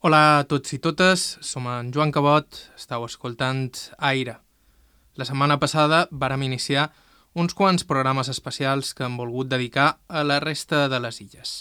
Hola a tots i totes, som en Joan Cabot, estàu escoltant Aire. La setmana passada vàrem iniciar uns quants programes especials que hem volgut dedicar a la resta de les illes.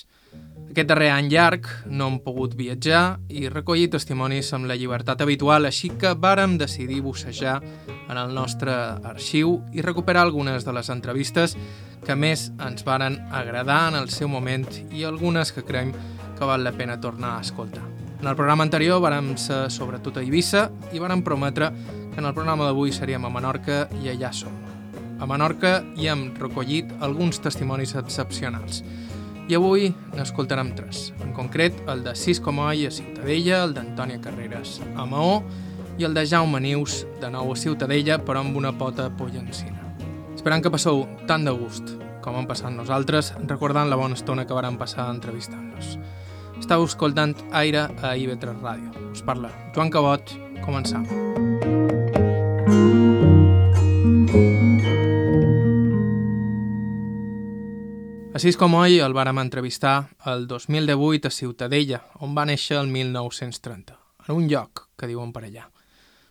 Aquest darrer any llarg no hem pogut viatjar i recollir testimonis amb la llibertat habitual, així que vàrem decidir bussejar en el nostre arxiu i recuperar algunes de les entrevistes que més ens varen agradar en el seu moment i algunes que creiem que val la pena tornar a escoltar. En el programa anterior vàrem ser sobretot a Eivissa i vàrem prometre que en el programa d'avui seríem a Menorca i allà som. A Menorca hi hem recollit alguns testimonis excepcionals. I avui n'escoltarem tres. En concret, el de Cisco Moll a Ciutadella, el d'Antònia Carreras a Maó i el de Jaume Nius, de nou a Ciutadella, però amb una pota pollancina. Esperant que passeu tant de gust com hem passat nosaltres, recordant la bona estona que vàrem passar entrevistant-nos. Estau escoltant Aire a IB3 Ràdio. Us parla Joan Cabot. Començam. Així com oi, el vàrem entrevistar el 2018 a Ciutadella, on va néixer el 1930, en un lloc que diuen per allà.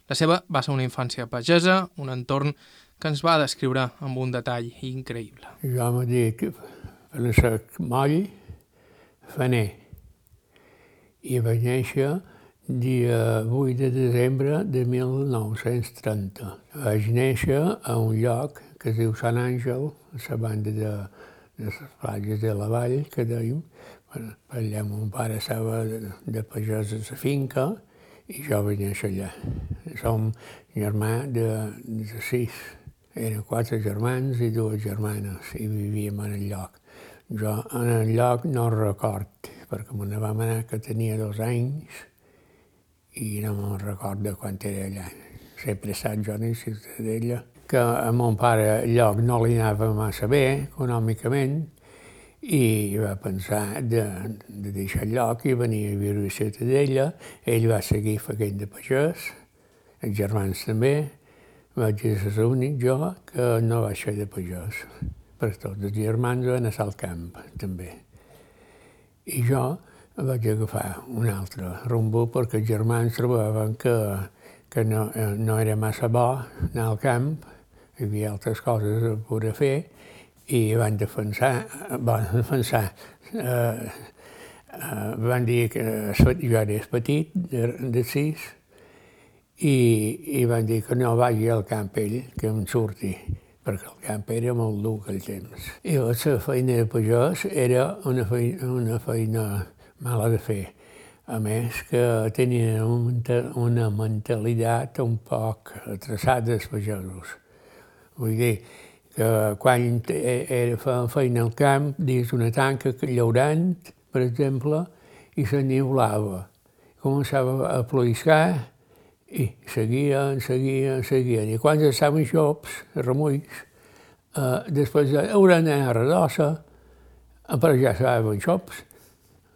La seva va ser una infància pagesa, un entorn que ens va descriure amb un detall increïble. Jo me dic Francesc Moll Faner i vaig néixer dia 8 de desembre de 1930. Vaig néixer a un lloc que es diu Sant Àngel, a la banda de, de les platges de la vall, que dèiem. Allà mon pare estava de, de pagès a la finca i jo vaig néixer allà. Som germà de, de sis. Eren quatre germans i dues germanes i vivíem en el lloc. Jo en el lloc no record, perquè me ne vam anar que tenia dos anys i no me'n recordo quan era allà. Sempre estat jo a Ciutadella, que a mon pare lloc no li anava massa bé econòmicament i va pensar de, de deixar el lloc i venir a viure a Ciutadella. Ell va seguir fent de pagès, els germans també, vaig ser l'únic jo que no vaig fer de pagès. Per tots els germans van anar al camp, també. I jo vaig agafar un altre rumbo perquè els germans trobaven que, que no, no era massa bo anar al camp, hi havia altres coses a poder fer, i van defensar, van defensar, eh, eh, van dir que jo era petit, de, de sis, i, i van dir que no vagi al camp ell, que em surti, perquè el camp era molt dur aquell temps. I la feina de pagès era una feina, una feina mala de fer. A més que tenien una mentalitat un poc traçada els pagesos. Vull dir, que quan era feina al camp, dins una tanca llaurant, per exemple, i se niulava. Començava a ploiscar i seguien, seguien, seguien. I quan estaven xops, remulls, eh, després hauran d'anar a Redossa, però ja estaven xops,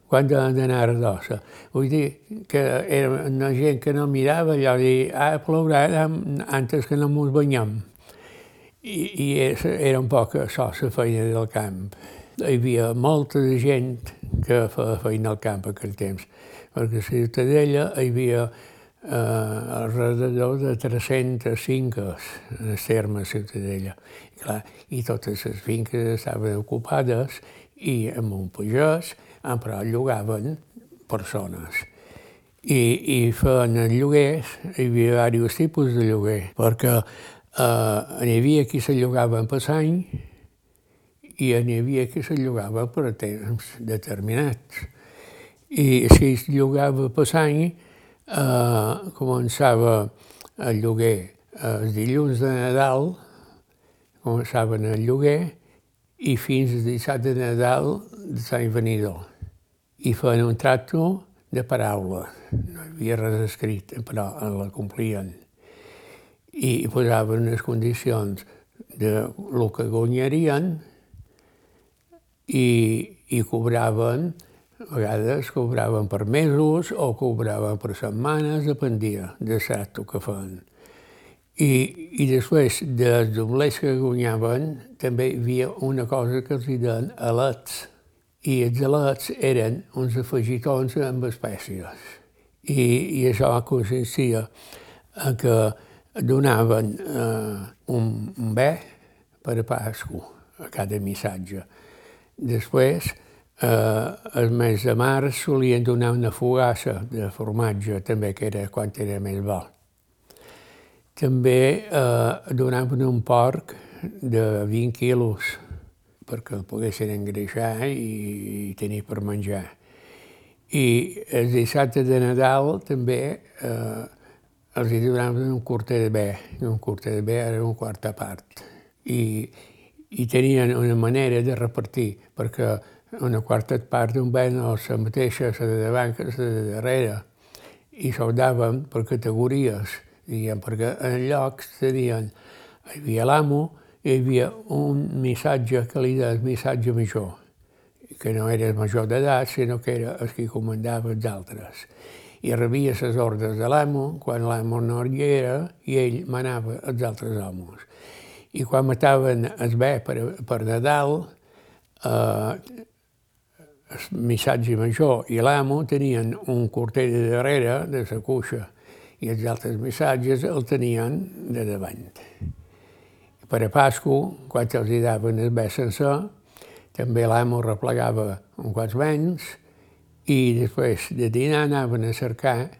quan han d'anar a Redossa. Vull dir que era una gent que no mirava allò de dir, ah, plourà antes que no ens banyem. I, i era un poc això, la feina del camp. Hi havia molta de gent que feia feina al camp aquell temps, perquè a Ciutadella hi havia eh, alrededor de 300 finques en el terme Ciutadella. I, clar, I totes les finques estaven ocupades i amb un pagès, però llogaven persones. I, i feien lloguers, hi havia diversos tipus de lloguer, perquè eh, n'hi havia qui se llogaven per any i n'hi havia qui se llogava per temps determinats. I si es llogava per any, eh, començava el lloguer els dilluns de Nadal, començaven el lloguer i fins al dissabte de Nadal de Sant Venidor. I feien un tracto de paraula. No hi havia res escrit, però la complien. I posaven les condicions de lo que guanyarien i, i cobraven, a vegades cobraven per mesos o cobraven per setmanes, dependia del tracto que feien. I, i després dels doblers que guanyaven també hi havia una cosa que els deien alets. I els alets eren uns afegitons amb espècies. I, i això consistia en que donaven eh, un, un bé per a Pasco a cada missatge. Després, eh, el mes de març solien donar una fogassa de formatge, també, que era quan era més bo. També eh, donaven un porc de 20 quilos perquè el poguessin engreixar i, i tenir per menjar. I el dissabte de Nadal també eh, els donaven un quarter de bé. Un quarter de bé era un quarta part. I, i tenien una manera de repartir, perquè una quarta part d'un bé no és la mateixa, la de davant que la de darrere. I s'ho daven per categories, diguem, perquè en llocs tenien, hi havia l'amo, hi havia un missatge que li deia missatge major, que no era el major d'edat, sinó que era el que comandava els altres. I rebia les ordres de l'amo quan l'amo no hi era i ell manava els altres homes. I quan mataven el bé per, per Nadal, eh, el missatge major i l'amo tenien un cortell de darrere de la cuixa i els altres missatges el tenien de davant per a Pasco, quan els hi daven el bé sencer, també l'amo replegava un quants menys i després de dinar anaven a cercar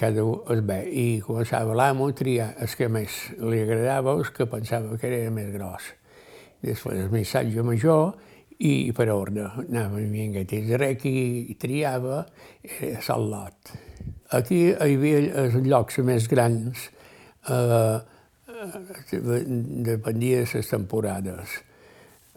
cada un el bé i començava l'amo a triar el que més li agradava o el que pensava que era més gros. Després el missatge major i per ordre anava vinga, des de qui triava era el lot. Aquí hi havia els llocs més grans eh, dependia de les temporades.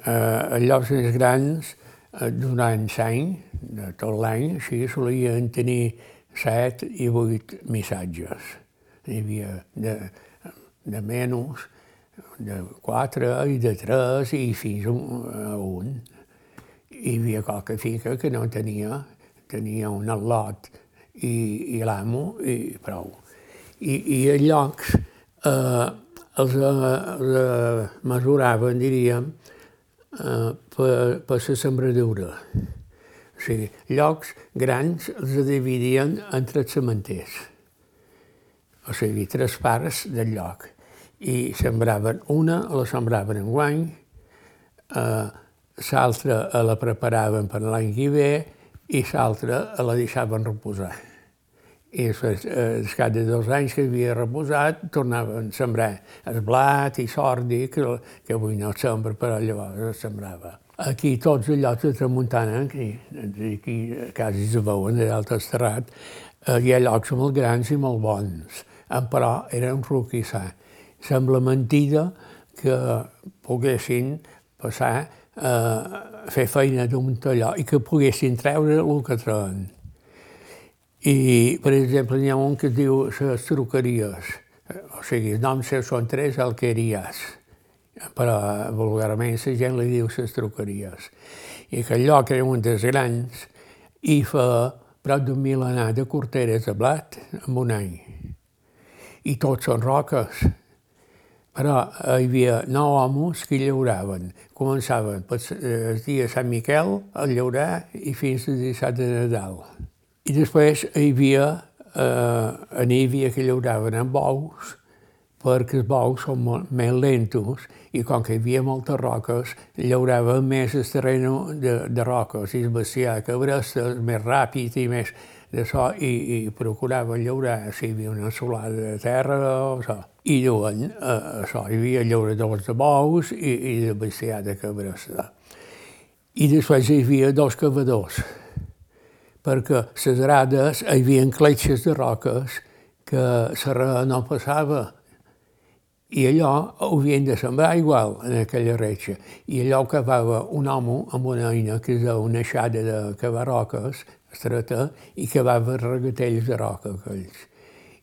Eh, els llocs més grans, eh, durant l'any, de tot l'any, així solien tenir set i vuit missatges. Hi havia de, de menys, de quatre i de tres i fins a un. Hi havia qualque finca que no tenia, tenia un al·lot i, i l'amo i prou. I, i els llocs eh, els, eh, els eh, mesuraven, diríem, eh, per, per la sembradura. O sigui, llocs grans els dividien entre els cementers. O sigui, tres parts del lloc. I sembraven una, la sembraven en guany, eh, l'altra la preparaven per l'any que ve i l'altra la deixaven reposar i després, eh, cap de dos anys que havia reposat, tornaven a sembrar el blat i sordi, que, que avui no sembra, però llavors es sembrava. Aquí tots els llocs de tramuntana, aquí, aquí quasi se veuen de l'altre terrat, eh, hi ha llocs molt grans i molt bons, però era un roquissar. Sembla mentida que poguessin passar a eh, fer feina d'un talló i que poguessin treure el que treuen. I, per exemple, n'hi ha un que es diu les truqueries, o sigui, els noms són tres alqueries, però vulgarment la gent li diu les truqueries. I aquell lloc era un dels grans i fa prop d'un milenar de corteres de blat en un any. I tots són roques. Però hi havia nou homes que llauraven. Començaven el dia de Sant Miquel a llaurar i fins al dissabte de Nadal. I després hi havia, eh, hi havia que llauraven amb bous, perquè els bous són molt més lentos i com que hi havia moltes roques, llaurava més el terreny de, de roques i el bestiar que bresta més ràpid i més so, i, i procurava llaurar si hi havia una solada de terra o això. I duen, eh, això, hi havia llauradors de bous i, i de bestiar de cabresta. I després hi havia dos cavadors, perquè les grades hi havia cletxes de roques que la no passava i allò ho havien de sembrar igual en aquella reixa. I allò cavava un home amb una eina que és una aixada de cavar roques estreta i cavava regatells de roca aquells.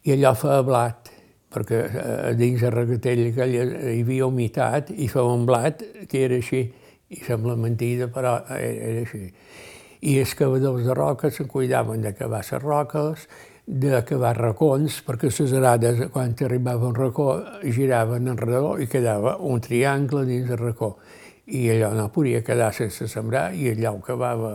I allò feia blat, perquè eh, dins el regatell aquell hi havia humitat i feia un blat que era així, i sembla mentida, però era, així i els cavadors de roques se'n cuidaven de cavar les roques, de cavar racons, perquè les arades, quan arribava un racó, giraven en redó i quedava un triangle dins el racó. I allò no podia quedar sense sembrar i allò ho cavava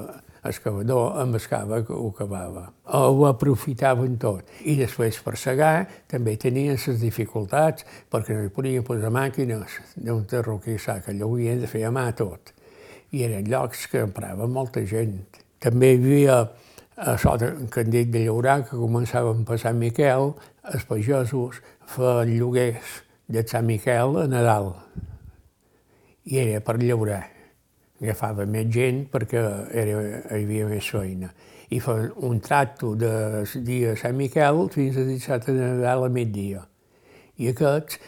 excavador amb el cava que ho cavava. Ho aprofitaven tot. I després per segar també tenien les dificultats perquè no hi podien posar màquines d'un terroquissar que allò ho havien de fer a mà tot. I eren llocs que emprava molta gent. També hi havia a sota que han dit de llaurar, que començaven per Sant Miquel, els pagesos feien lloguers de Sant Miquel a Nadal. I era per llaurar. Agafava més gent perquè era, hi havia més feina. I feien un tracto de dia de Sant Miquel fins a dissabte de Nadal a migdia. I aquests,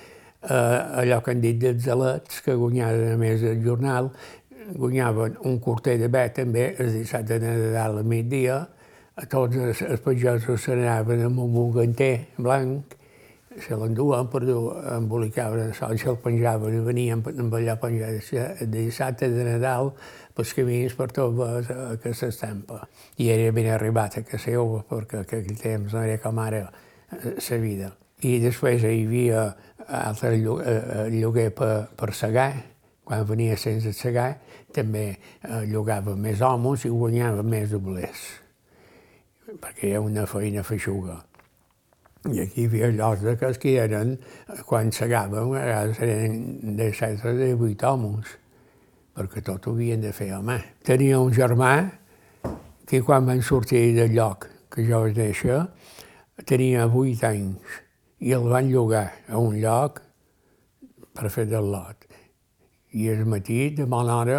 eh, allò que han dit dels alets, que guanyaven a més el jornal, guanyaven un quarter de bé també el dissabte de Nadal a migdia, a tots els, els pagesos se amb un buganter blanc, se l'enduen per dur, embolicaven el sol, se'l penjaven i venien amb allò penjat de dissabte de Nadal pels camins per tot aquesta estampa. I era ben arribat a casa seva, perquè aquell temps no era com ara la vida. I després hi havia altre lloguer per, per segar, quan venia sense segar, també llogava més homes i guanyava més doblers perquè era una feina feixuga. I aquí hi havia llocs de que que eren, quan vegades eren de set o de vuit homes, perquè tot ho havien de fer a mà. Tenia un germà que quan van sortir del lloc que jo vaig néixer, tenia vuit anys i el van llogar a un lloc per fer del lot. I el matí, de bona hora,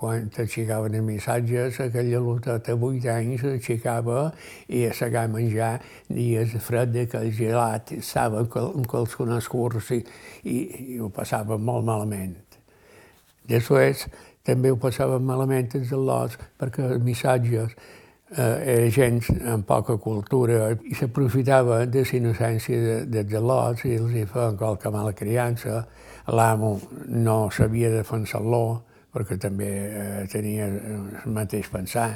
quan t'aixecaven els missatges, aquella loteta de vuit anys s'aixecava i a segar a menjar dies fred de que el gelat estava amb qualsevol curs i, i, i ho passava molt malament. Després també ho passaven malament els al·lots perquè els missatges eh, era gent amb poca cultura i s'aprofitava de la innocència de, dels al·lots i els hi feien qualque mala criança L'amo no sabia defensar-lo perquè també eh, tenia el mateix pensar.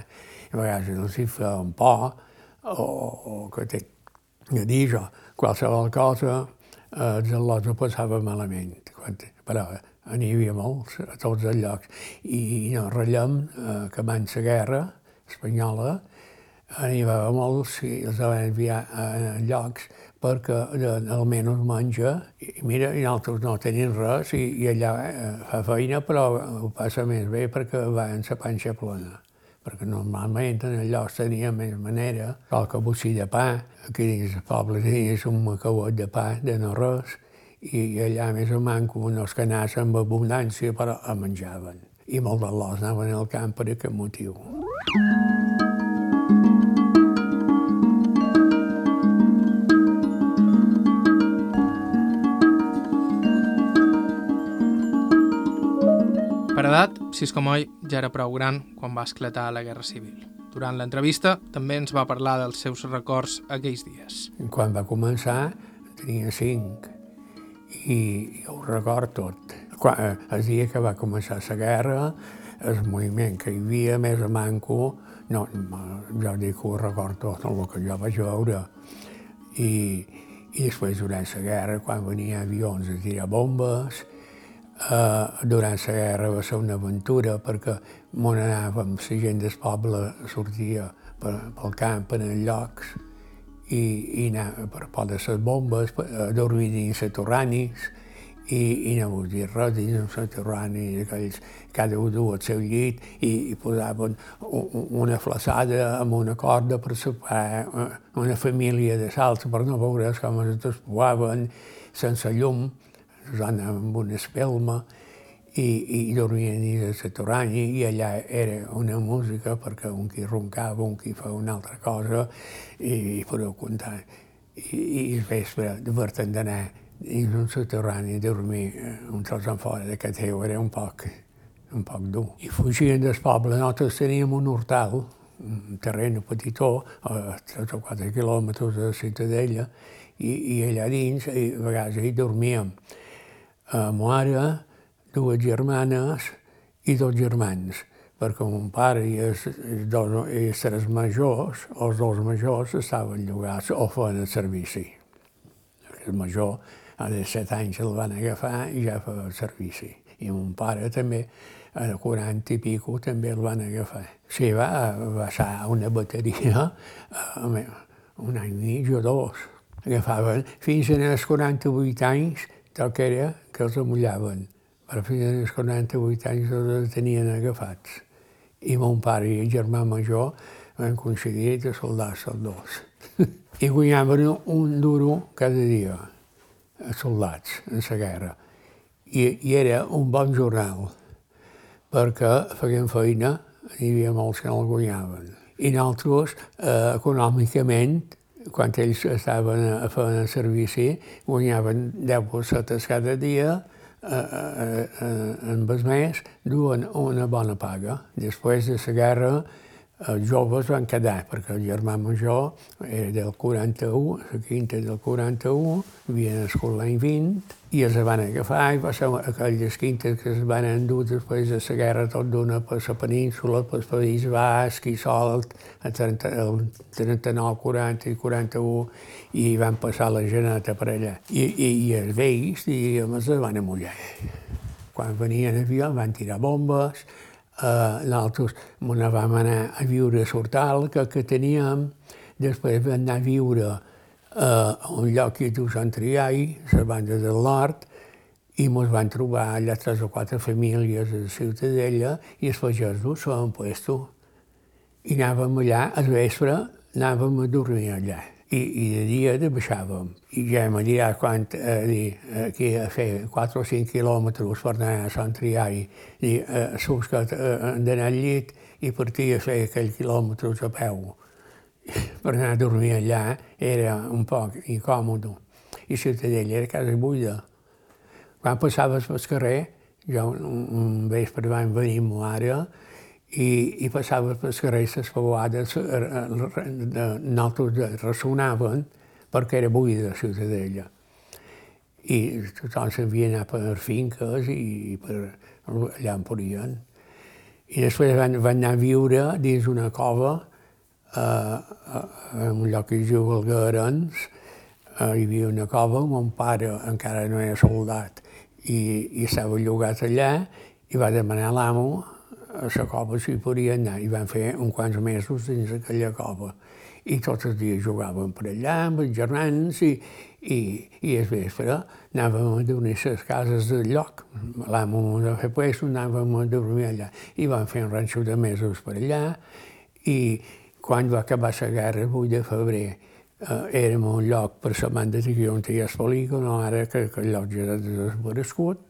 A vegades els hi feia un por o, o que té que dir jo, qualsevol cosa eh, els al·lots ho passava malament. Quan, però n'hi havia molts a tots els llocs. I no ratllem eh, que abans la guerra espanyola n'hi havia molts i els van enviar a llocs perquè almenys menja. I mira, i nosaltres no tenim res i, i allà eh, fa feina, però ho passa més bé perquè va en la panxa plena perquè normalment en allò tenia més manera, qualque bocí de pa, aquí dins el poble tenies un macauet de pa de no res, i allà més o manco uns canars amb abundància, però el menjaven. I molts de l'os anaven al camp per aquest motiu. Per edat, Siscomoy ja era prou gran quan va esclatar la Guerra Civil. Durant l'entrevista també ens va parlar dels seus records aquells dies. Quan va començar tenia cinc i, ho record tot. Quan, eh, el dia que va començar la guerra, el moviment que hi havia més a manco, no, jo dic que ho record tot, el que jo vaig veure. I, i després, durant la guerra, quan venia avions a tirar bombes, eh, durant la guerra va ser una aventura perquè m'on anàvem, la gent del poble sortia per, pel camp en els llocs i, i anava per por de les bombes, a dormir dins les torranis i, i no vull dir res dins les torranis, aquells, cada un du al seu llit i, i posaven una flaçada amb una corda per separar eh, una família de salts per no veure com es despoaven sense llum zona amb una espelma i, i dormien a la toranya i allà era una música perquè un qui roncava, un qui fa una altra cosa i, i podeu comptar. I, i el vespre divertint d'anar dins un soterrani a dormir eh, un tros en fora de Cateu era un poc, un poc dur. I fugien del poble, nosaltres teníem un hortal, un terreny petitó, a 3 o 4 quilòmetres de la ciutadella, i, i allà dins, i a vegades hi dormíem a mare, dues germanes i dos germans, perquè mon pare i els, dos, i els tres majors, els dos majors, estaven llogats o feien el servici. El major, a de set anys el van agafar i ja feia el servici. I mon pare també, a 40 i pico, també el van agafar. Sí, va passar una bateria, un any i mig o dos. Agafaven fins als 48 anys, tot que era que els amullaven. Però fins als 48 anys els tenien agafats. I mon pare i el germà major van aconseguir de soldar-se els dos. I guanyaven un duro cada dia, a soldats, en la guerra. I, I era un bon jornal, perquè feien feina, hi havia molts que no el guanyaven. I nosaltres, eh, econòmicament, quan ells estaven a fer el servici, guanyaven 10 pessetes cada dia, eh, eh, eh, en el mes, duen una bona paga. Després de la guerra, els joves van quedar, perquè el germà major era del 41, la quinta del 41, havia nascut l'any 20, i els van agafar i va ser aquelles quintes que es van endur després de la guerra tot d'una per la península, per el País Basc i Solt, el 39, 40 i 41, i van passar la geneta per allà. I, i, i els vells, diguem, es van amullar. Quan venien a avió van tirar bombes, eh, nosaltres ne vam anar a viure a Sortal, que, que teníem, després vam anar a viure a un lloc que diu Sant Triai, la banda del nord, i ens van trobar allà tres o quatre famílies a la Ciutadella i els pagesos s'ho han puesto. I anàvem allà, al vespre, anàvem a dormir allà i, i de dia de baixàvem. I ja hem dirà quan, eh, dir, aquí a fer 4 o 5 quilòmetres per anar a Sant Triai, i eh, surts que eh, d'anar al llit i partir a fer aquells quilòmetres a peu. Per anar a dormir allà era un poc incòmode. I Ciutadella era casa buida. Quan passaves pel carrer, jo un, un vespre vam venir amb mare, i, i passava per les carrers les pauades, nosaltres ressonaven perquè era buida la ciutadella. I tothom s'havia anat per finques i per allà en podien. I després van, van anar a viure dins una cova, eh, en un lloc que es diu Alguerens, eh, hi havia una cova, mon pare encara no era soldat, i, i estava llogat allà, i va demanar a l'amo a la cova s'hi podia anar i van fer uns quants mesos dins aquella cova. I tots els dies jugàvem per allà amb els germans i, i, i el vespre anàvem a dormir a les cases del lloc. L'amo va fer puesto, anàvem a dormir allà. I vam fer un ranxo de mesos per allà i quan va acabar la guerra, el 8 de febrer, eh, érem un lloc per la banda de on hi ha el polígon, ara que, que el lloc ja ha desaparegut,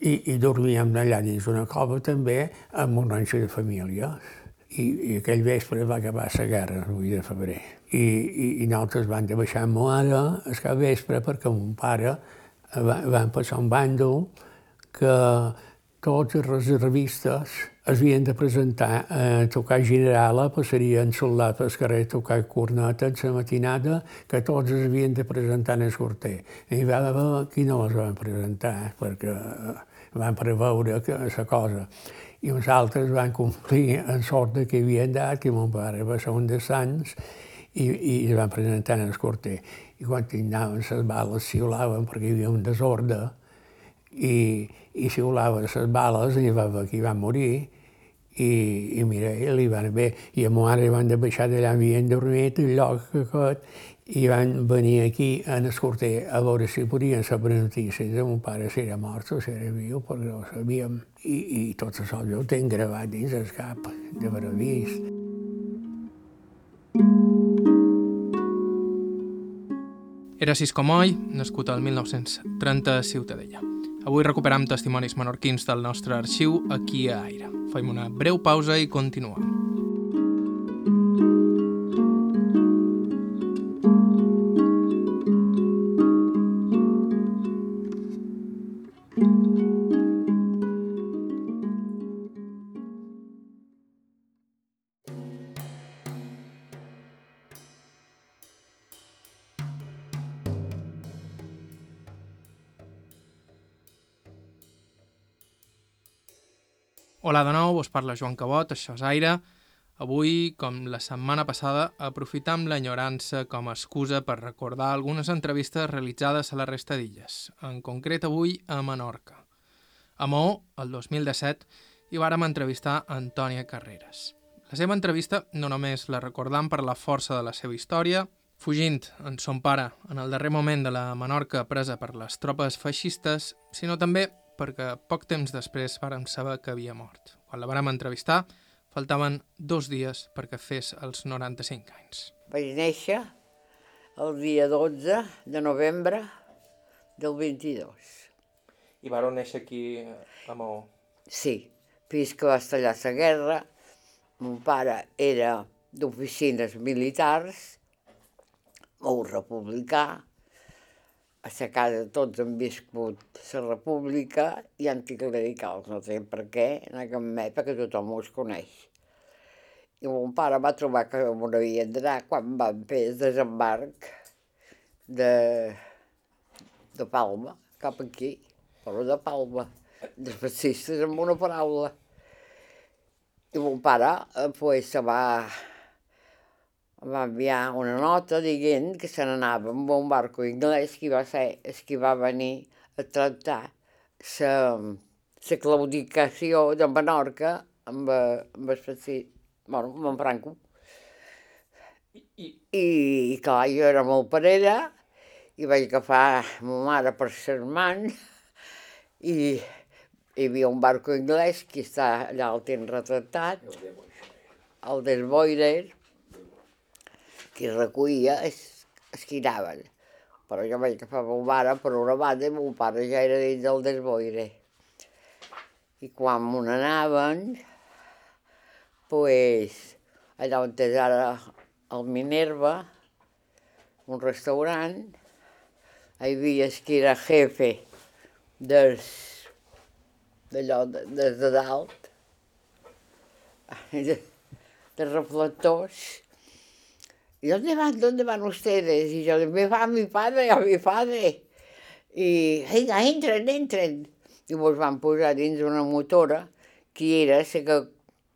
i, i dormíem allà dins una cova també amb un ranxo de famílies. I, i aquell vespre va acabar la guerra, el 8 de febrer. I, i, i nosaltres vam de baixar amb mare el vespre perquè mon pare va, van passar un bàndol que tots els reservistes havien de presentar a tocar generala, passarien soldat pel carrer a tocar corneta en la matinada, que tots es havien de presentar en el corter. I va haver qui no es van presentar, perquè van preveure que, la cosa. I uns altres van complir en sort de que havien dat, que mon pare va ser un de sants, i, i es van presentar en el corter. I quan anaven les bales xiulaven perquè hi havia un desordre, i, i xiulaven les bales, i va qui va morir, i, i mira, li van bé, i a ma mare van de baixar d'allà, havien dormit el lloc aquest, i van venir aquí en el corter a veure si podien saber notícies de mon pare si era mort o si era viu, perquè no ho sabíem. I, i tot això jo ho tinc gravat dins el cap, d'haver vist. Era Cisco Moll, nascut al 1930 a Ciutadella. Avui recuperam testimonis menorquins del nostre arxiu aquí a Aire. Fem una breu pausa i continuem. Hola de nou, us parla Joan Cabot, això és Aire. Avui, com la setmana passada, aprofitam l'enyorança com a excusa per recordar algunes entrevistes realitzades a la resta d'illes, en concret avui a Menorca. A Maó, el 2017, hi vàrem entrevistar Antònia Carreras. La seva entrevista no només la recordam per la força de la seva història, fugint en son pare en el darrer moment de la Menorca presa per les tropes feixistes, sinó també perquè poc temps després vàrem saber que havia mort. Quan la vàrem entrevistar, faltaven dos dies perquè fes els 95 anys. Vaig néixer el dia 12 de novembre del 22. I vareu néixer aquí a Maó? Sí, fins que va estallar la guerra, mon pare era d'oficines militars, molt republicà, a sa casa tots han viscut la república i anticlericals, no sé per què, en aquella època tothom us coneix. I mon pare va trobar que on havia d'anar quan van fer el desembarc de, de Palma, cap aquí, però de Palma, dels fascistes amb una paraula. I mon pare eh, pues, se va va enviar una nota dient que se n'anava amb un barco anglès que va ser que va venir a tractar la claudicació de Menorca amb, amb el bueno, amb en Franco. I, I, i clar, jo era molt parella i vaig agafar ma mare per ser man i hi havia un barco anglès que està allà el tenen retratat, el del Boiler, qui recollia es, es quinaven. Però jo vaig agafar mon mare per una banda i mon pare ja era dins del desboire. I quan me n'anaven, pues, allà on és ara el Minerva, un restaurant, hi havia que era jefe dels d'allò, des de dalt, de, de reflectors, ¿y dónde van, dónde van ustedes? Y yo, me va mi padre, a mi padre. I, vinga, entren, entren. I mos van posar dins una motora que era la que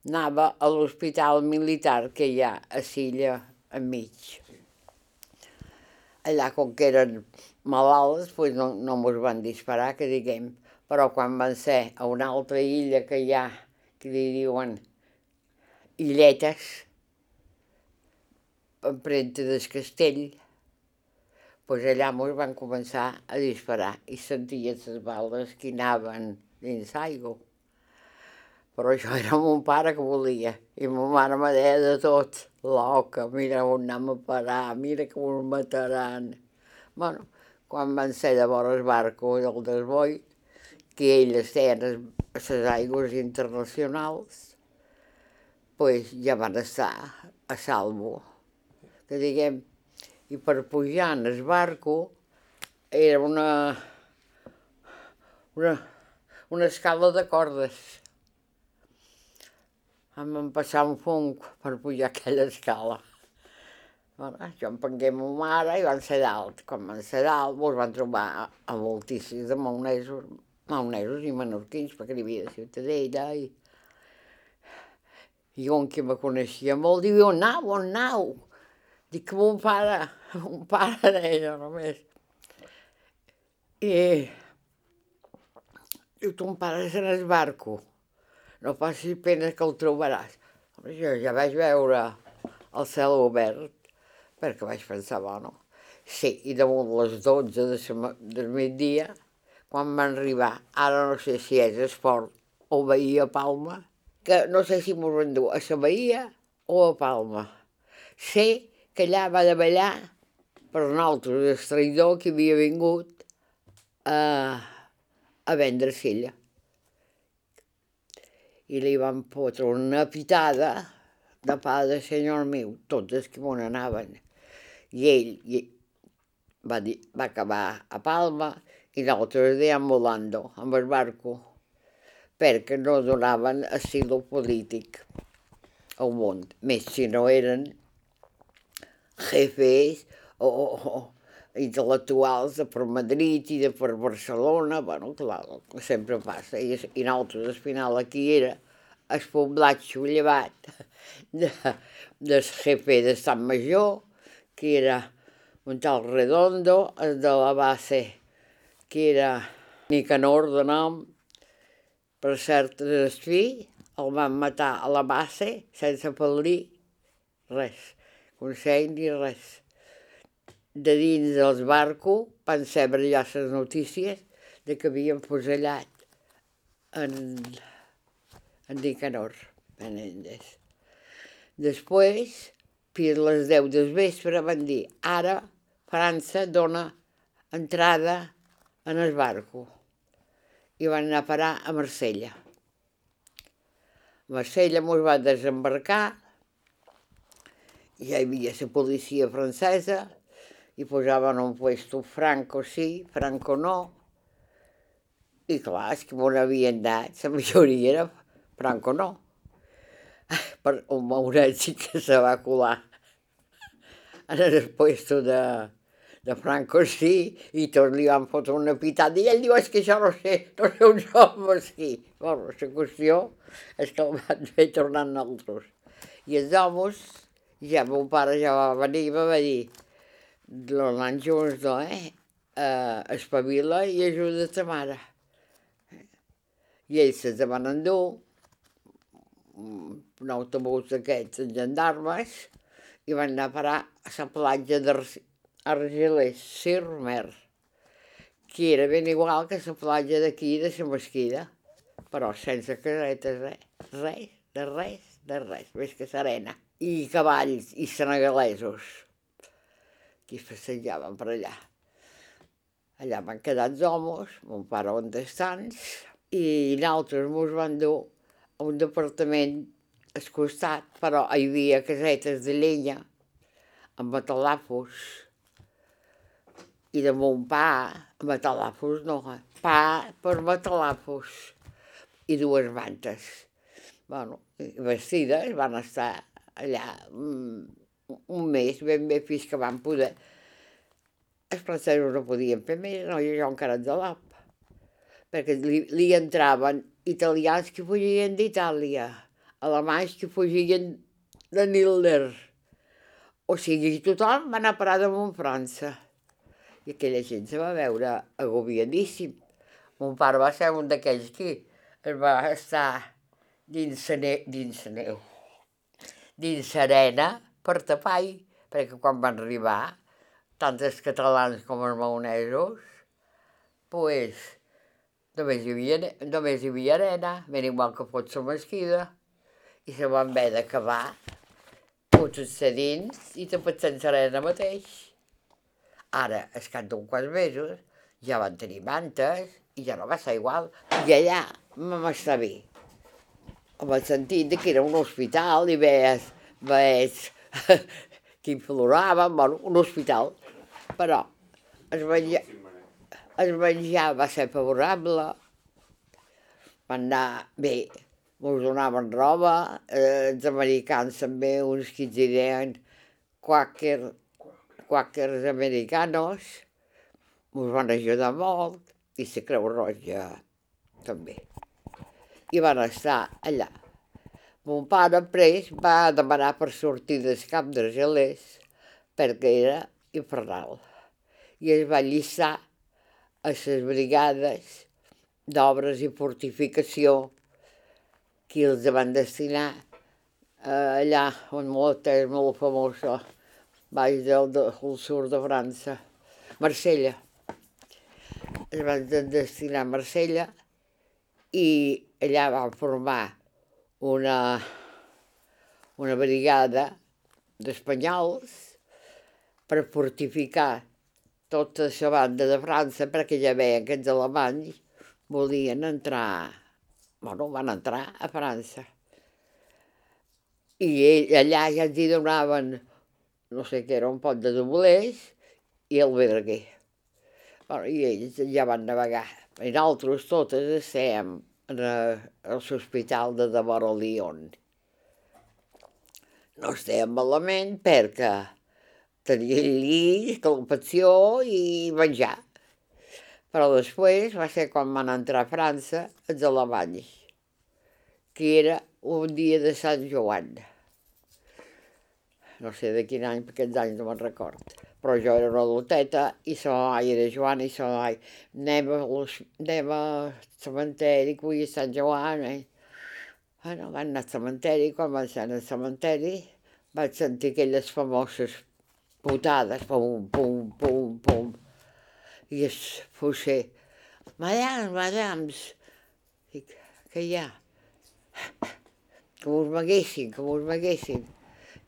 anava a l'hospital militar que hi ha a Silla enmig. Allà, com que eren malalts, pues no, no mos van disparar, que diguem. Però quan van ser a una altra illa que hi ha, que li diuen illetes, empremta del castell, pues allà ens van començar a disparar i sentia les bales que anaven dins l'aigua. Però això era mon pare que volia, i ma mare me deia de tot, loca, mira on anem a parar, mira que ens mataran. bueno, quan van ser llavors el barco del desboi, que elles tenen les aigües internacionals, pues ja van estar a salvo que diguem, i per pujar en el barco era una, una, una escala de cordes. Em van passar un fong per pujar aquella escala. Bueno, jo em pengué ma mare i van ser dalt. Quan van ser dalt, ens van trobar a, moltíssims de maonesos, maonesos i menorquins, perquè hi havia de Ciutadella i... I un que me coneixia molt diu, on anau, on anau? Dic que mon pare, mon pare deia només. I diu, ton pare és en el barco, no passis pena que el trobaràs. Jo ja vaig veure el cel obert, perquè vaig pensar, bueno, sí, i damunt les 12 de sema, del migdia, quan van arribar, ara no sé si és esport o Bahia Palma, que no sé si m'ho rendu a la Bahia o a Palma. Sé que allà va de ballar per nosaltres el traïdor que havia vingut a, a vendre sella. I li van fotre una pitada de pa de senyor meu, tots els que m'on anaven. I ell i va, dir, va acabar a Palma i nosaltres deambulando amb el barco perquè no donaven asilo polític al món, més si no eren jefes o, o intel·lectuals de per Madrid i de per Barcelona, bueno, clar, sempre passa. I, i nosaltres, al final, aquí era el poblatxo llevat de, del jefe de Sant Major, que era un tal Redondo, el de la base, que era Nicanor de nom, Per cert, destí, el van matar a la base sense pel·lir res, consell ni res. De dins dels barcos van saber ja les notícies de que havien fusellat en, en Nicanor Menéndez. Després, fins a les 10 del vespre, van dir ara França dona entrada en el barco i van anar a parar a Marsella. Marsella ens va desembarcar, ja hi havia la policia francesa, i posaven un puesto franco sí, franco no, i clar, és que on havien anat, la majoria era franco no. Per un mauret sí que se va colar en el puesto de, de Franco sí, i tots li van fotre una pitada, i ell diu, és que això no sé, no sé on som aquí. Bueno, la qüestió és que el van fer tornar nosaltres. I els homes, ja mon pare ja va venir i va dir, l'anant junts, no, eh? Uh, espavila i ajuda ta mare. I ells se van endur, un autobús d'aquests gendarmes, i van anar a parar a la platja d'Argentona Argelers, Sirmer, que era ben igual que la platja d'aquí de la Mesquida, però sense casetes, res, res, de res, de res, més que serena. I cavalls i senegalesos, que passejaven per allà. Allà van quedar els homes, mon pare on estants, i nosaltres ens van dur a un departament al costat, però hi havia casetes de llenya amb matalafos, i de mon pa, matalafos no, pa per matalafos i dues mantes. Bueno, vestides, van estar allà un, un mes, ben bé, fins que van poder. Els francesos no podien fer més, no, jo encara de l'op, perquè li, li entraven italians que fugien d'Itàlia, alemanys que fugien de Nilder. O sigui, tothom va anar a parar damunt França i aquella gent se va veure agobiadíssim. Mon pare va ser un d'aquells que es va estar dins dins la neu, dins l'arena per tapar perquè quan van arribar, tant els catalans com els maonesos, pues, només hi havia, només hi havia arena, ben igual que fos la mesquida, i se van haver d'acabar fots dins i tapats sense arena mateix. Ara, es cap d'un quants mesos, ja van tenir mantes i ja no va ser igual. I allà vam estar bé. Amb el sentit que era un hospital i veies, veies que imploraven, bueno, un hospital. Però es menjar, es menjar va ser favorable, van anar bé, ens donaven roba, eh, els americans també, uns que deien quàquer, quàquers americanos, ens van ajudar molt, i la Creu Roja també. I van estar allà. Mon pare pres va demanar per sortir del camp d'Argelers perquè era infernal. I es va llistar a les brigades d'obres i fortificació que els van destinar eh, allà on molt és molt famosa baix del, del sud de França, Marsella. Es van destinar a Marsella i allà van formar una, una brigada d'espanyols per fortificar tota la banda de França perquè ja veien que els alemanys volien entrar, bueno, van entrar a França. I ell, allà ja els hi donaven no sé què era, un pot de doblers i el Berguer. Bueno, I ells ja van navegar. I nosaltres totes estem en l'hospital de Devora Lyon. No estem malament perquè tenia llit, calefacció i menjar. Però després va ser quan van entrar a França els alemanys, que era un dia de Sant Joan no sé de quin any, perquè aquests anys no me'n record. Però jo era una adulteta i sa mai era Joana i sa mai anem, a anem al cementeri, avui és Sant Joan. Eh? Bueno, van anar al cementeri, quan van ser al cementeri vaig sentir aquelles famoses putades, pum, pum, pum, pum. I es fosser, madams, madams, dic, què hi ha? Que us maguessin, que us maguessin.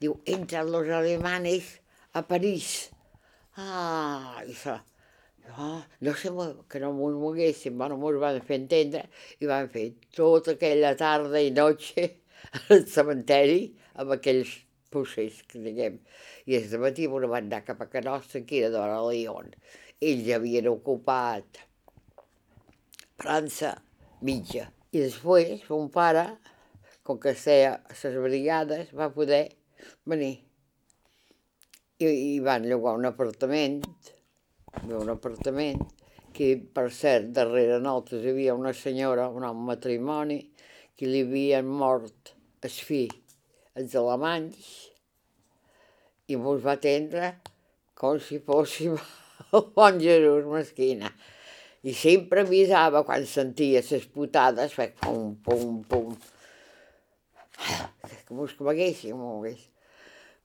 Diu, entran los alemanes a París. Ah, això. Ah, no sé que no m'ho moguessin, bueno, m'ho van fer entendre i van fer tota aquella tarda i noche al cementeri amb aquells procés, que diguem. I es de matí m'ho van anar cap a Canossa, que era de la León. Ells havien ocupat França mitja. I després, mon pare, com que feia les brigades, va poder venir i, i van llogar un apartament, un apartament, que per cert, darrere nosaltres hi havia una senyora, un home matrimoni, que li havien mort el fill, els alemanys, i mos va atendre com si fóssim el bon Jesús mesquina. I sempre avisava quan sentia les putades, feia pum, pum, pum. Que mos coneguéssim,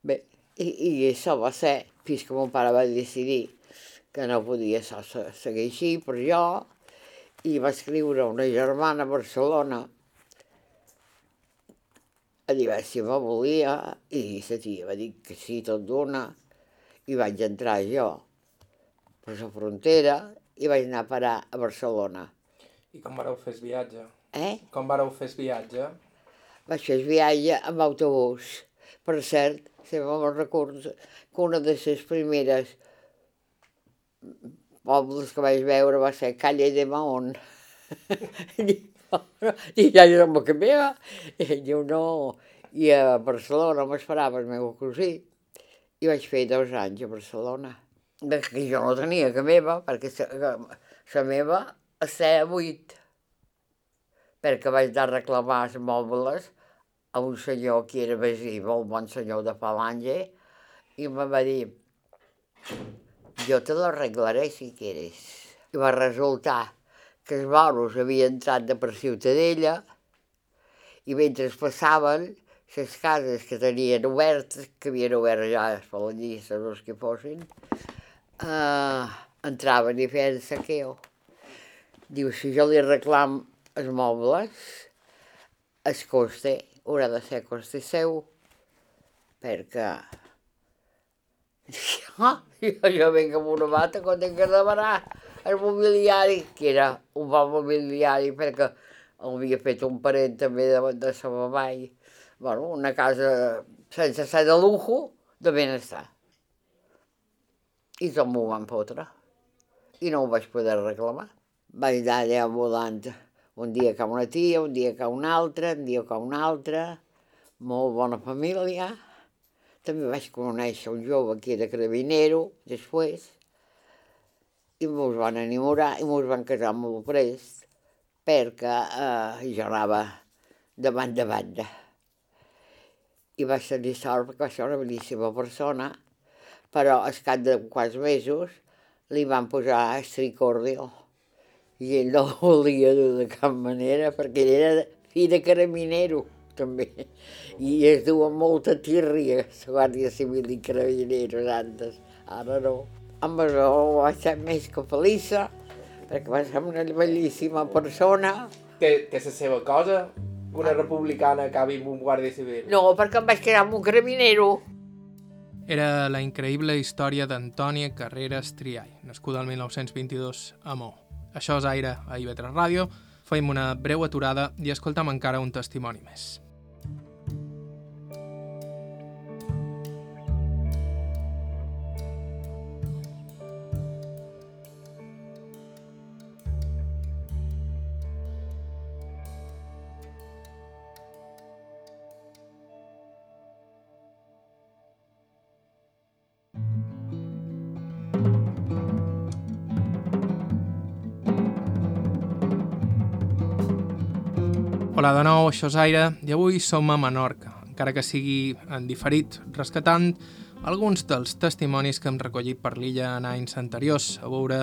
Bé, i, i això va ser fins que mon pare va decidir que no podia seguir així per jo i va escriure una germana a Barcelona a dir si me volia i la tia va dir que sí, tot d'una i vaig entrar jo per la frontera i vaig anar a parar a Barcelona. I com vareu fer el viatge? Eh? Com vareu fer el viatge? Vaig fer el viatge amb autobús. Per cert, sempre me'n recordo que una de les primeres pobles que vaig veure va ser Calle de Mahón. I ja jo no que meva. I diu, no. I a Barcelona m'esperava el meu cosí. I vaig fer dos anys a Barcelona. Que jo no tenia que meva, perquè la meva estava buit. Perquè vaig anar a reclamar els mobles a un senyor que era veí, molt bon senyor de Falange, i em va dir, jo te l'arreglaré si quieres. I va resultar que els moros havien entrat de per Ciutadella i mentre passaven les cases que tenien obertes, que havien obert ja les falangistes els que fossin, eh, entraven i feien saqueo. Diu, si jo li reclam els mobles, es coste haurà de ser costi seu, perquè jo, jo, jo vinc amb una bata quan tinc que demanar el mobiliari, que era un bon mobiliari perquè havia fet un parent també de, de sa mamà i, bueno, una casa sense ser de lujo, de benestar. I tot m'ho van fotre. I no ho vaig poder reclamar. Vaig anar allà volant un dia que una tia, un dia que una altra, un dia que una altra, molt bona família. També vaig conèixer un jove que era carabinero, després, i mos van enamorar i mos van casar molt prest, perquè eh, jo anava de banda a banda. I vaig tenir sort perquè va ser una bellíssima persona, però al cap de quants mesos li van posar estricordio i ell no ho volia dur de cap manera perquè ell era fill de carabinero també i es amb molta tírria la Guàrdia Civil i Carabineros antes, ara no. Amb això vaig ser més que feliça perquè va ser una bellíssima persona. Té, té la seva cosa que una republicana acabi amb un guàrdia civil? No, perquè em vaig quedar amb un carabinero. Era la increïble història d'Antònia Carreras Triall, nascuda el 1922 a Mó. Això és Aire a IB3 Ràdio. Fem una breu aturada i escoltam encara un testimoni més. Hola de nou, això és Aire, i avui som a Menorca, encara que sigui en diferit, rescatant alguns dels testimonis que hem recollit per l'illa en anys anteriors, a veure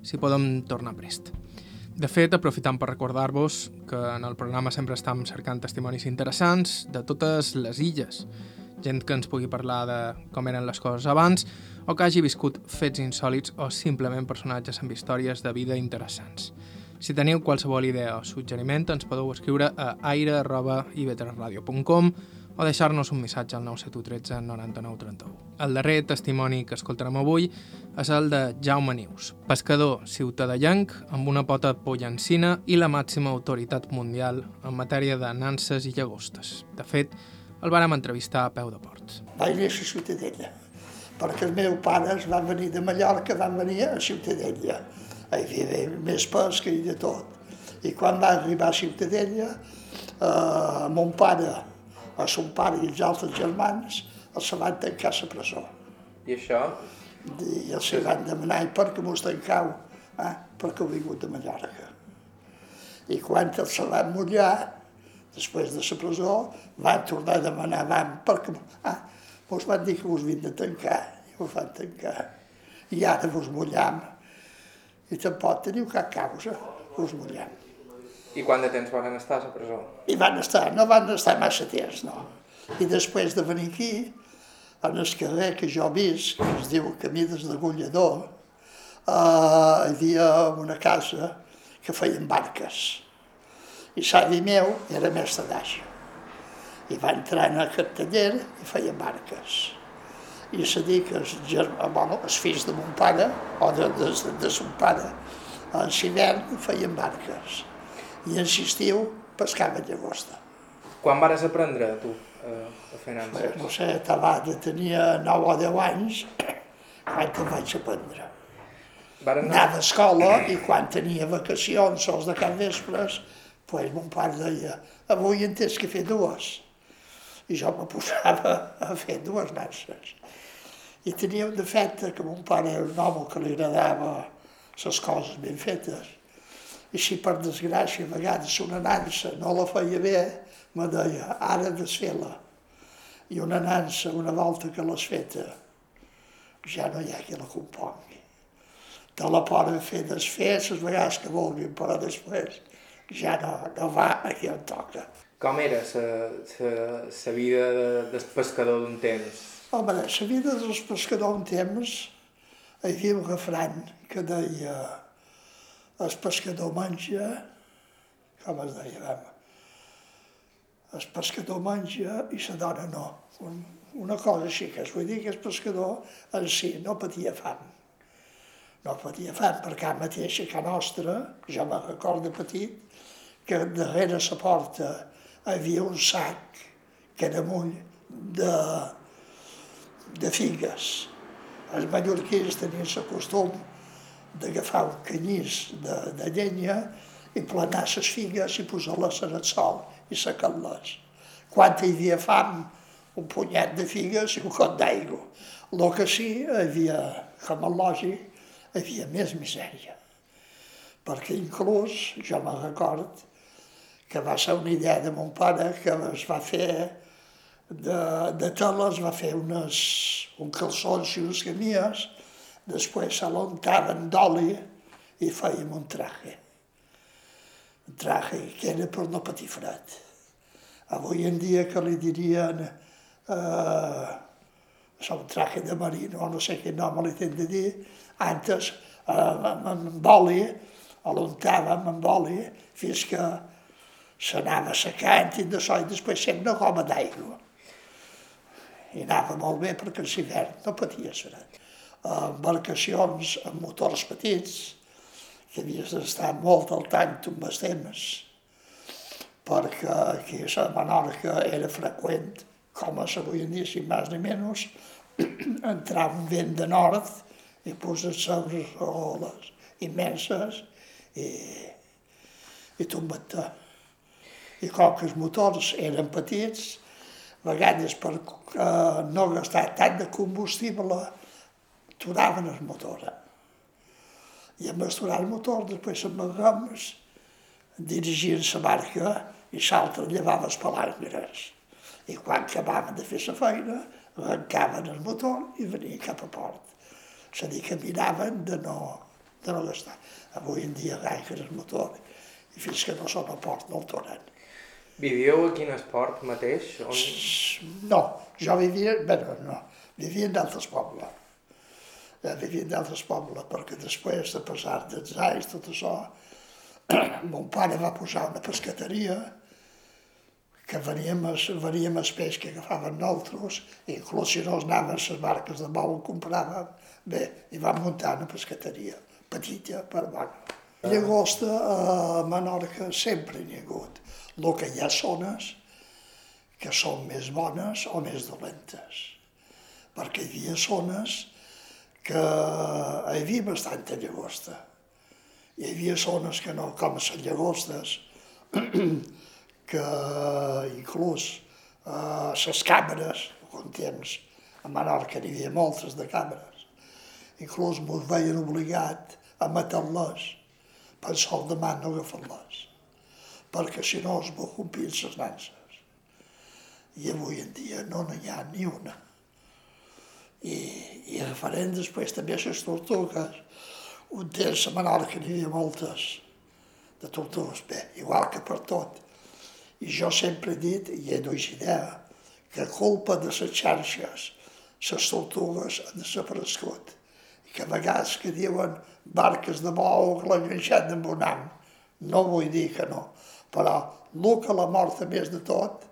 si podem tornar prest. De fet, aprofitant per recordar-vos que en el programa sempre estem cercant testimonis interessants de totes les illes, gent que ens pugui parlar de com eren les coses abans o que hagi viscut fets insòlids o simplement personatges amb històries de vida interessants. Si teniu qualsevol idea o suggeriment, ens podeu escriure a aire.ivetresradio.com o deixar-nos un missatge al 97113 9931. El darrer testimoni que escoltarem avui és el de Jaume Nius, pescador ciutadellanc amb una pota pollancina i la màxima autoritat mundial en matèria de nanses i llagostes. De fet, el vàrem entrevistar a peu de port. Vaig néixer a Ciutadella, perquè els meus pares van venir de Mallorca, van venir a Ciutadella havia més pesca i de tot. I quan va arribar a Ciutadella, eh, mon pare, a son pare i els altres germans, els se van tancar a la presó. I això? I els se van demanar, i per què mos tancau? Eh? Perquè heu vingut de Mallorca. I quan els se van mullar, després de la presó, van tornar a demanar, van, perquè ah, mos van dir que vos vinc de tancar, i vos van tancar. I ara vos mullam i tampoc teniu cap causa, us mullem. I quant de temps van estar a la presó? I van estar, no van estar massa temps, no. I després de venir aquí, en el carrer que jo visc, que es diu Camí des d'Agullador, eh, hi havia una casa que feien barques. I l'avi meu era mestre d'aixa. I va entrar en aquest taller i feia barques i se dir que els, bueno, els fills de mon pare, o de, de, de, de son pare, en l'hivern feien barques i en l'estiu pescaven llagosta. Quan vares aprendre, tu, a fer nanses? No sé, de tenia 9 o 10 anys quan te'n vaig aprendre. Varen... Anar d'escola i quan tenia vacacions, sols de cap vespres, pues, mon pare deia, avui en tens que fer dues. I jo me posava a fer dues nanses i tenia un defecte que mon pare era un home que li agradava les coses ben fetes. I si per desgràcia a vegades una nansa no la feia bé, me deia, ara desfer-la. I una nansa, una volta que l'has feta, ja no hi ha qui la compongui. Te la poden fer desfer les vegades que vulguin, però després ja no, no va a qui em toca. Com era la vida de, del pescador d'un temps? Home, la vida dels pescadors un temps hi havia un refran que deia el pescador menja, com es deia, vam, el pescador menja i la dona no. Un, una cosa així, que es vull dir que el pescador en si no patia fam. No patia fam, perquè a mateix a nostra, jo me recordo petit, que darrere la porta havia un sac que era mull de, de figues. Els mallorquins tenien el costum d'agafar un canyís de, de llenya i planar les figues i posar-les en el sol i secar-les. Quan hi havia fam, un punyet de figues i un cot d'aigua. El que sí, havia, com a lògic, havia més misèria. Perquè inclús, jo me'n record, que va ser una idea de mon pare que es va fer de, de teles, va fer unes, un calçons i unes camies, després se l'untaven d'oli i fèiem un traje. Un traje que era per no patir fred. Avui en dia que li dirien eh, un traje de marino, no sé quin nom li tenen de dir, antes eh, amb oli, l'untàvem amb oli fins que s'anava secant i so i després sempre una goma d'aigua i anava molt bé perquè l'hivern no patia fred. Embarcacions amb motors petits, que havies d'estar molt al tant amb els temes, perquè aquí a Menorca era freqüent, com a avui en dia, si més ni menys, entrar un vent de nord i posar les oles immenses i, i tombar I com que els motors eren petits, vegades per eh, no gastar tant de combustible aturaven el motor. I amb aturar el motor, després amb els gomes, dirigien la barca i l'altre llevava les palangres. I quan acabaven de fer la feina, arrencaven el motor i venien cap a port. És a dir, que miraven de no, de no gastar. Avui en dia arrenquen el motor i fins que no són a port no el tornen. Vivíeu a quin esport mateix? On... No, jo vivia, bé, no, vivia en d'altres pobles. Ja vivia en d'altres pobles, perquè després de passar dels anys, tot això, mon pare va posar una pescateria que veníem, veníem els peix que agafaven nosaltres, i inclús si no anaven les barques de bou compràvem, bé, i vam muntar una pescateria, petita, però bona. Llagosta a Menorca sempre n'hi ha hagut. El que hi ha zones que són més bones o més dolentes. Perquè hi havia zones que hi havia bastanta llagosta. Hi havia zones que no, com les llagostes, que inclús eh, les càmeres, un temps, a Menorca n'hi havia moltes de càmeres, inclús mos veien obligat a matar-les per sol de mà no agafar-les, perquè si no es corrompien les nances. I avui en dia no n'hi ha ni una. I, i referent després també les tortugues, un temps a Menorca n'hi havia moltes de tortugues, bé, igual que per tot. I jo sempre he dit, i he duit idea, que culpa de les xarxes, les tortugues han desaparegut. Que a vegades que diuen barques de bou que l'han enganxat amb un any. No vull dir que no, però el que la mort més de tot,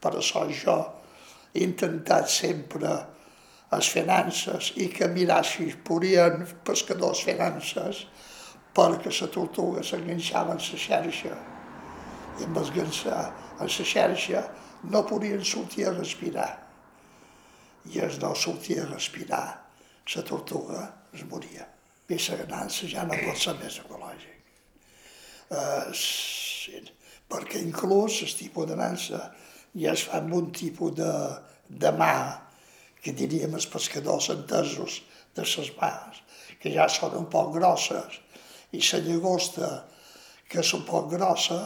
per això jo he intentat sempre les finances i que mirar si podien pescadors finances perquè la tortuga s'enganxava en la xarxa i amb esgançar en la xarxa no podien sortir a respirar. I es no sortia a respirar, la tortuga es moria. La ganança ja no pot ser més ecològic. Uh, sí, perquè inclús el tipus de nansa ja es fa amb un tipus de, de mà, que diríem els pescadors entesos de les mans, que ja són un poc grosses, i la llagosta, que és un poc grossa,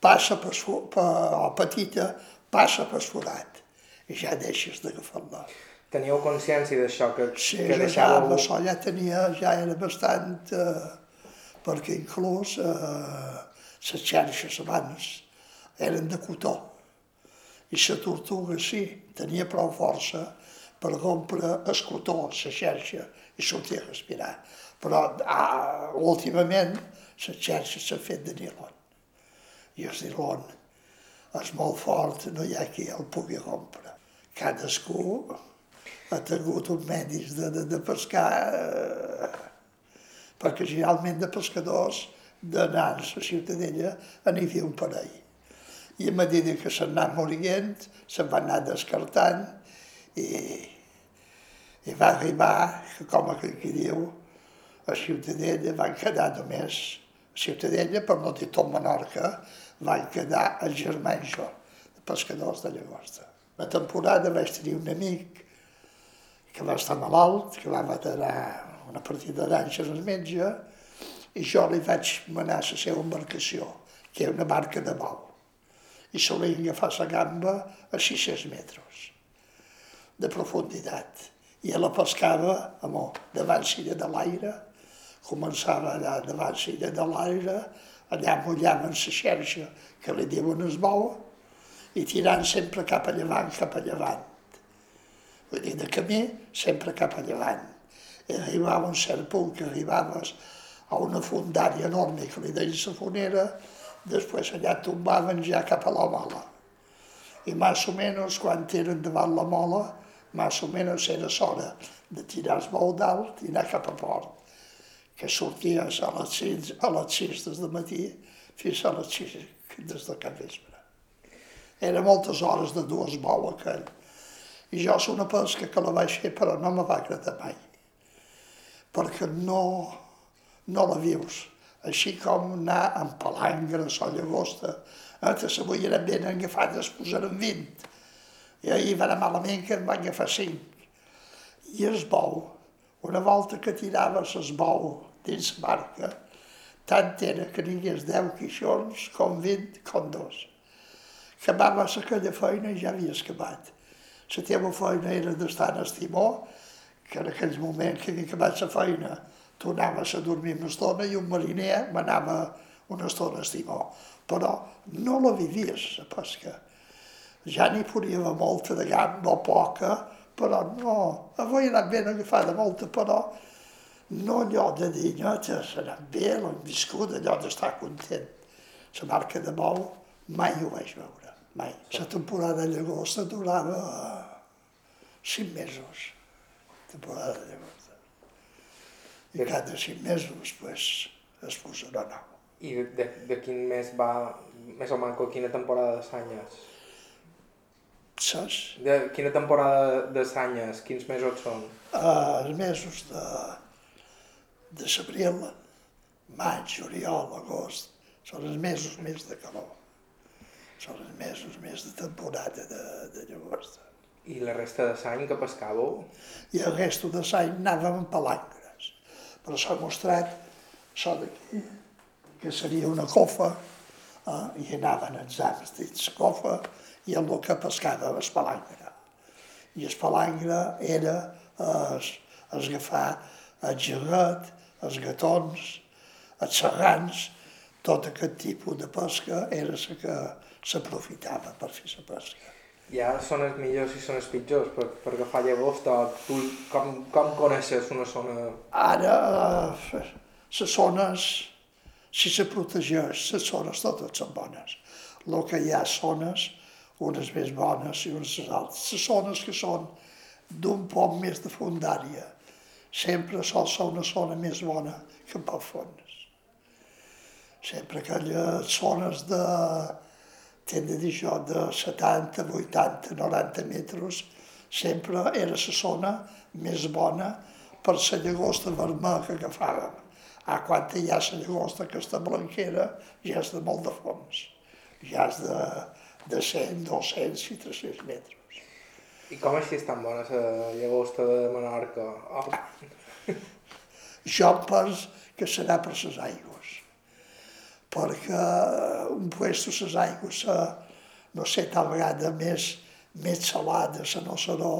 passa per, per, o petita, passa per forat i ja deixes d'agafar-la. Teníeu consciència d'això, que, sí, que deixàveu... Ja, això ja tenia, ja era bastant, eh, perquè inclús eh, les xarxes abans eren de cotó i la tortuga sí, tenia prou força per rompre el cotó, la xarxa, i sortir a respirar. Però ah, últimament les xarxes s'han fet de nilon. I el nilon és molt fort, no hi ha qui el pugui rompre. Cadascú ha tingut uns medis de, de, de pescar, eh, perquè generalment de pescadors d'anar a la ciutadella n'hi havia un parell. I a mesura que se'n anava morint, se'n va anar descartant i, i va arribar, que com que diu, a Ciutadella van quedar només, a Ciutadella, per no dir tot Menorca, van quedar els germans jo, de pescadors de llagosta. La temporada vaig tenir un amic que va estar malalt, que va matar una partida d'anxes al metge, i jo li vaig manar la seva embarcació, que era una barca de bou, i solia agafar la gamba a 600 metres de profunditat. I la pescava amor, davant silla de l'aire, començava allà davant silla de l'aire, allà mullaven la xerxa que li diuen es bou, i tirant sempre cap a llevant, cap a llevant. Vull dir, de camí, sempre cap a llevant. I arribava un cert punt que arribaves a una fundària enorme que li deien la fonera, després allà tombaven ja cap a la mola. I més o menys, quan eren davant la mola, més o menys era l'hora de tirar el bou dalt i anar cap a port, que sorties a les 6, a les 6 des de matí fins a les 6 des del capvespre. Era moltes hores de dues bou aquell. I jo és una pesca que la vaig fer però no me va agradar mai. Perquè no, no la vius. Així com anar amb palangres o llagosta. Altres avui eren ben agafades, posaren 20. I ahir va anar malament que en van agafar 5. I es bou, una volta que tiraves es bou dins barca, tant era que n'hi 10 quixons com 20 com dos. Acabaves aquella feina i ja havies acabat. La teva feina era d'estar en el timó, que en aquells moments que havia acabat la feina tu anaves a dormir una estona i un mariner m'anava una estona al timó. Però no la vivies, la pesca. Ja n'hi podia haver molta de gam, no poca, però no. Avui he anat ben agafada molta, però no allò de dir, no, s'ha anat bé, l'hem viscut, allò d'estar content. La marca de bou mai ho vaig veure, mai. La temporada de llagosta durava cinc mesos, temporada de llagosta. I cada cinc mesos, pues, es posarà nou. I de, de quin mes va, més o menys, quina temporada de sanyes? Saps? De quina temporada de sanyes, quins mesos són? Uh, els mesos de, de sebril, maig, juliol, agost, són els mesos més de calor. Són els mesos més de temporada de, de llagosta. I la resta de sany que pescàveu? I el resto de l'any anàvem amb palangres. Però s'ha mostrat això d'aquí, que seria una cofa, eh, i anaven els ams dins cofa, i el que pescava el palangre. I el palangre era es, es agafar el gegat, els gatons, els serrans, tot aquest tipus de pesca era la que s'aprofitava per fer la pesca. Ja són els millors i són els pitjors per, per agafar llagosta. Tu com, com coneixes una zona? Ara, les zones, si se protegeix, les zones totes són bones. El que hi ha zones, unes més bones i unes altres. Les zones que són d'un poc més de fundària, sempre sol ser una zona més bona que pel fons. Sempre aquelles zones de, t'he de dir jo, de 70, 80, 90 metres, sempre era la zona més bona per la llagosta vermella que agafàvem. A quan hi ha la llagosta que està blanquera, ja és de molt de fons. Ja és de, de 100, 200 i 300 metres. I com així és tan bona la llagosta de Menorca? Oh. Jo penso que serà per les aigües, perquè un puesto les aigües, no sé, tal vegada més, més salades, no serà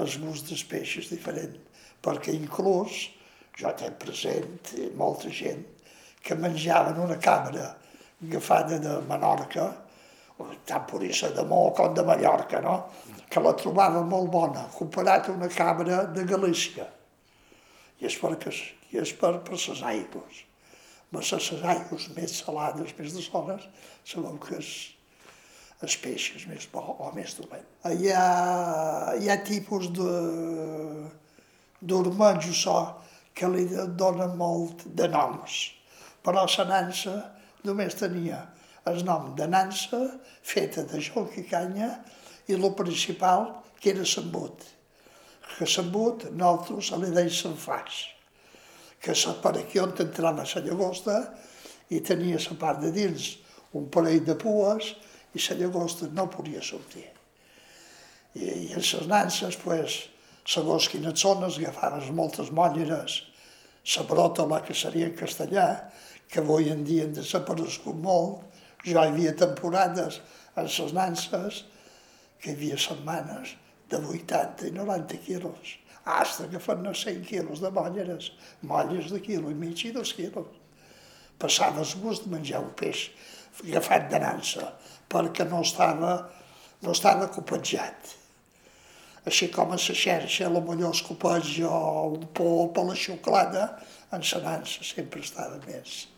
els gust dels peixos diferent, perquè inclús jo tinc present molta gent que menjaven una cabra agafada de Menorca, tant ser de Mó com de Mallorca, no? que la trobava molt bona, comparat a una cabra de Galícia. I és per, i és per, per les aigües. Les aigües més salades, més de zones, sabeu que és, els peixos més bo o més dolent. Hi ha, hi ha tipus de d'ormenys o que li donen molt de noms, però la nansa només tenia el nom de nansa feta de jonc i canya i el principal que era l'embut. Que l'embut nosaltres li deim l'enfàs, que per aquí on entrava la llagosta i tenia la part de dins un parell de pues i la llagosta no podia sortir. I, i en les nanses, pues, segons quines zones, agafaves moltes molleres, la bròtola, que seria en castellà, que avui en dia han desaparegut molt, jo hi havia temporades en les nanses que hi havia setmanes de 80 i 90 quilos, hasta que fan 100 quilos de molleres, molles de quilo i mig i dos quilos. Passaves gust de menjar un peix agafat de nansa, perquè no estava, no estava copatjat. Així com a la xerxa, la millor es o un pop a la xocolata, en la nansa sempre estava més.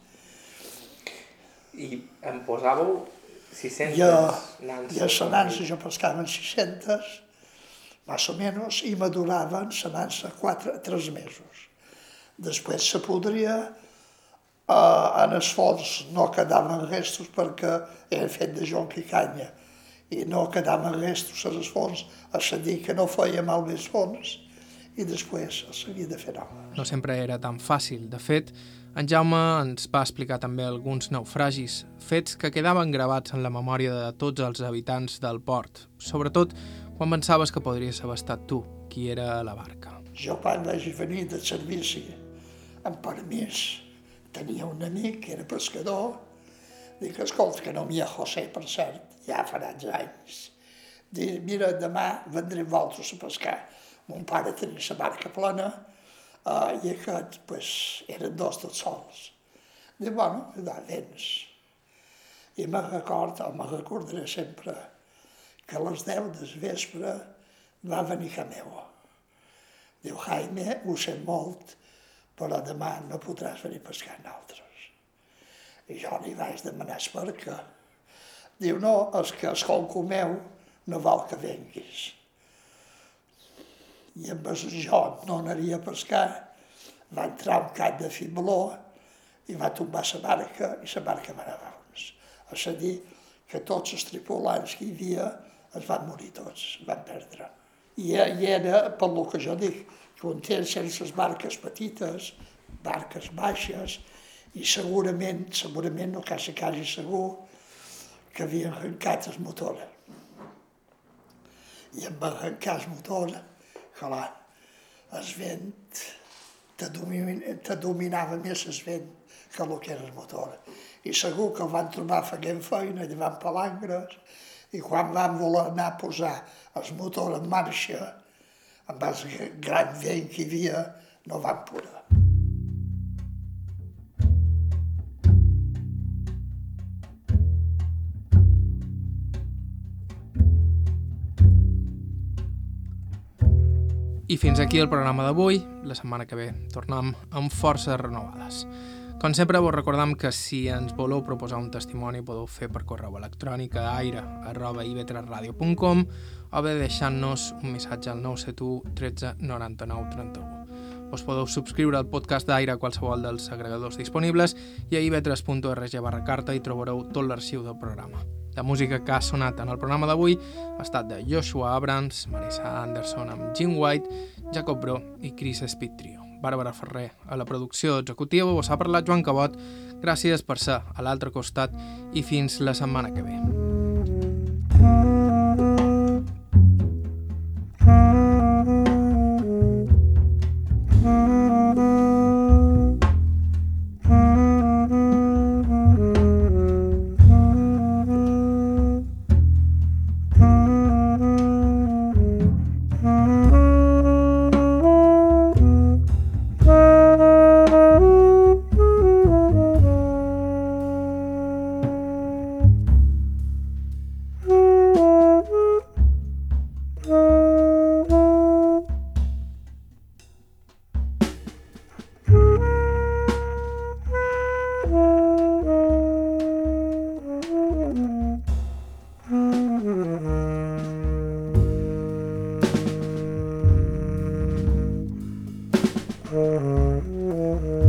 I em posàveu 600 jo, nanses. I a la nansa jo pescava 600, més o menys, i maduraven nansa 4 3 mesos. Després se podria, eh, en els fons no quedaven restos perquè era fet de jonc i canya, i no quedaven restos a les fons, a dir que no feia mal més fons, i després s'havia de fer nova. No sempre era tan fàcil. De fet, en Jaume ens va explicar també alguns naufragis, fets que quedaven gravats en la memòria de tots els habitants del port, sobretot quan pensaves que podries haver estat tu, qui era a la barca. Jo quan vaig venir de servici, amb permís, tenia un amic que era pescador, dic, escolta, que no m'hi ha José, per cert, ja farà anys, dir, mira, demà vendrem vosaltres a pescar. Mon pare tenia la barca plena uh, i aquest, pues, eren dos tots sols. Diu, bueno, da, vens. I me record, o me recordaré sempre, que a les 10 del vespre va venir a meu. Diu, Jaime, ho sé molt, però demà no podràs venir a pescar amb altres. I jo li vaig demanar perquè diu, no, és que colco meu no vol que venguis. I amb el jo no anaria a pescar, va entrar un cap de fibló i va tombar la barca i la barca va anar a dir, que tots els tripulants que hi havia es van morir tots, es van perdre. I, i era, per lo que jo dic, temps sense barques petites, barques baixes, i segurament, segurament, no quasi quasi segur, que havien arrencat el motor. I en arrencar el motor, clar, el vent te, domin, te dominava més el vent que el que era el motor. I segur que el van trobar fent feina, llevant palangres, i quan vam voler anar a posar el motor en marxa, amb el gran vent que hi havia, no vam poder. I fins aquí el programa d'avui. La setmana que ve tornem amb forces renovades. Com sempre, vos recordam que si ens voleu proposar un testimoni podeu fer per correu electrònic a aire arroba ivetresradio.com o bé deixant-nos un missatge al 971 13 99 31. Us podeu subscriure al podcast d'Aire a qualsevol dels agregadors disponibles i a ivetres.org barra carta hi trobareu tot l'arxiu del programa. La música que ha sonat en el programa d'avui ha estat de Joshua Abrams, Marissa Anderson amb Jim White, Jacob Bro i Chris Speed Trio. Bàrbara Ferrer. A la producció executiva us ha parlat Joan Cabot. Gràcies per ser a l'altre costat i fins la setmana que ve. thank you Mm-hmm.